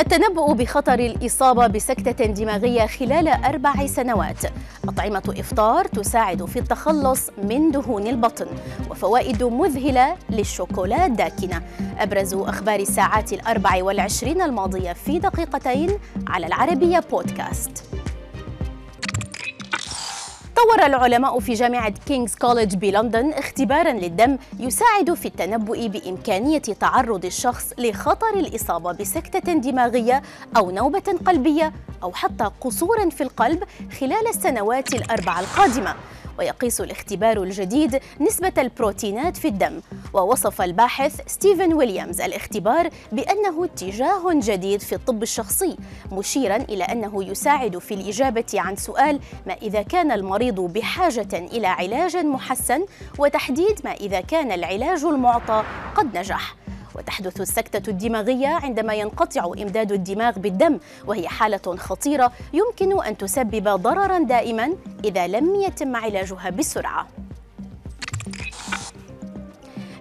التنبؤ بخطر الإصابة بسكتة دماغية خلال أربع سنوات. أطعمة إفطار تساعد في التخلص من دهون البطن وفوائد مذهلة للشوكولا الداكنة. أبرز أخبار الساعات الأربع والعشرين الماضية في دقيقتين على العربية بودكاست. طور العلماء في جامعة كينغز كوليدج بلندن اختبارا للدم يساعد في التنبؤ بإمكانية تعرض الشخص لخطر الإصابة بسكتة دماغية أو نوبة قلبية أو حتى قصور في القلب خلال السنوات الأربع القادمة. ويقيس الاختبار الجديد نسبة البروتينات في الدم. ووصف الباحث ستيفن ويليامز الاختبار بأنه اتجاه جديد في الطب الشخصي مشيرا إلى أنه يساعد في الإجابة عن سؤال ما إذا كان المريض بحاجة إلى علاج محسن وتحديد ما إذا كان العلاج المعطى قد نجح. وتحدث السكتة الدماغية عندما ينقطع إمداد الدماغ بالدم وهي حالة خطيرة يمكن أن تسبب ضررا دائما إذا لم يتم علاجها بسرعة.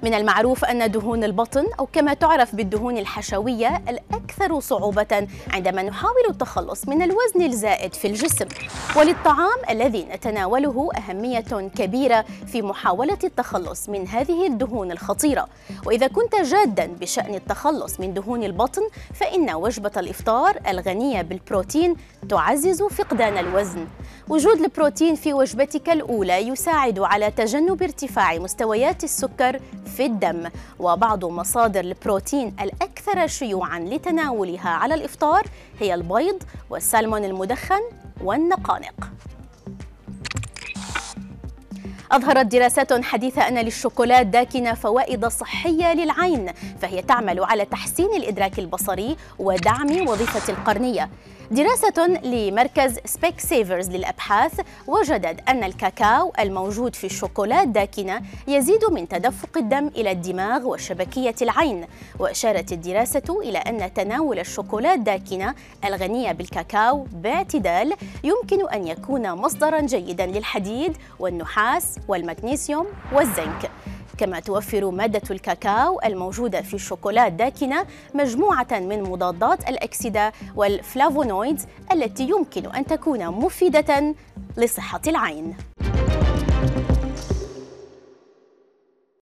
من المعروف أن دهون البطن أو كما تعرف بالدهون الحشوية الأكثر صعوبة عندما نحاول التخلص من الوزن الزائد في الجسم. وللطعام الذي نتناوله أهمية كبيرة في محاولة التخلص من هذه الدهون الخطيرة. وإذا كنت جادا بشأن التخلص من دهون البطن فإن وجبة الإفطار الغنية بالبروتين تعزز فقدان الوزن. وجود البروتين في وجبتك الأولى يساعد على تجنب ارتفاع مستويات السكر في الدم وبعض مصادر البروتين الأكثر شيوعاً لتناولها على الإفطار هي البيض والسلمون المدخن والنقانق. أظهرت دراسات حديثة أن للشوكولا الداكنة فوائد صحية للعين فهي تعمل على تحسين الإدراك البصري ودعم وظيفة القرنية. دراسة لمركز سبيك سيفرز للأبحاث وجدت أن الكاكاو الموجود في الشوكولا الداكنة يزيد من تدفق الدم إلى الدماغ وشبكية العين. وأشارت الدراسة إلى أن تناول الشوكولا الداكنة الغنية بالكاكاو باعتدال يمكن أن يكون مصدرا جيدا للحديد والنحاس والمغنيسيوم والزنك. كما توفر مادة الكاكاو الموجودة في الشوكولا الداكنة مجموعة من مضادات الأكسدة والفلافونويدز التي يمكن أن تكون مفيدة لصحة العين.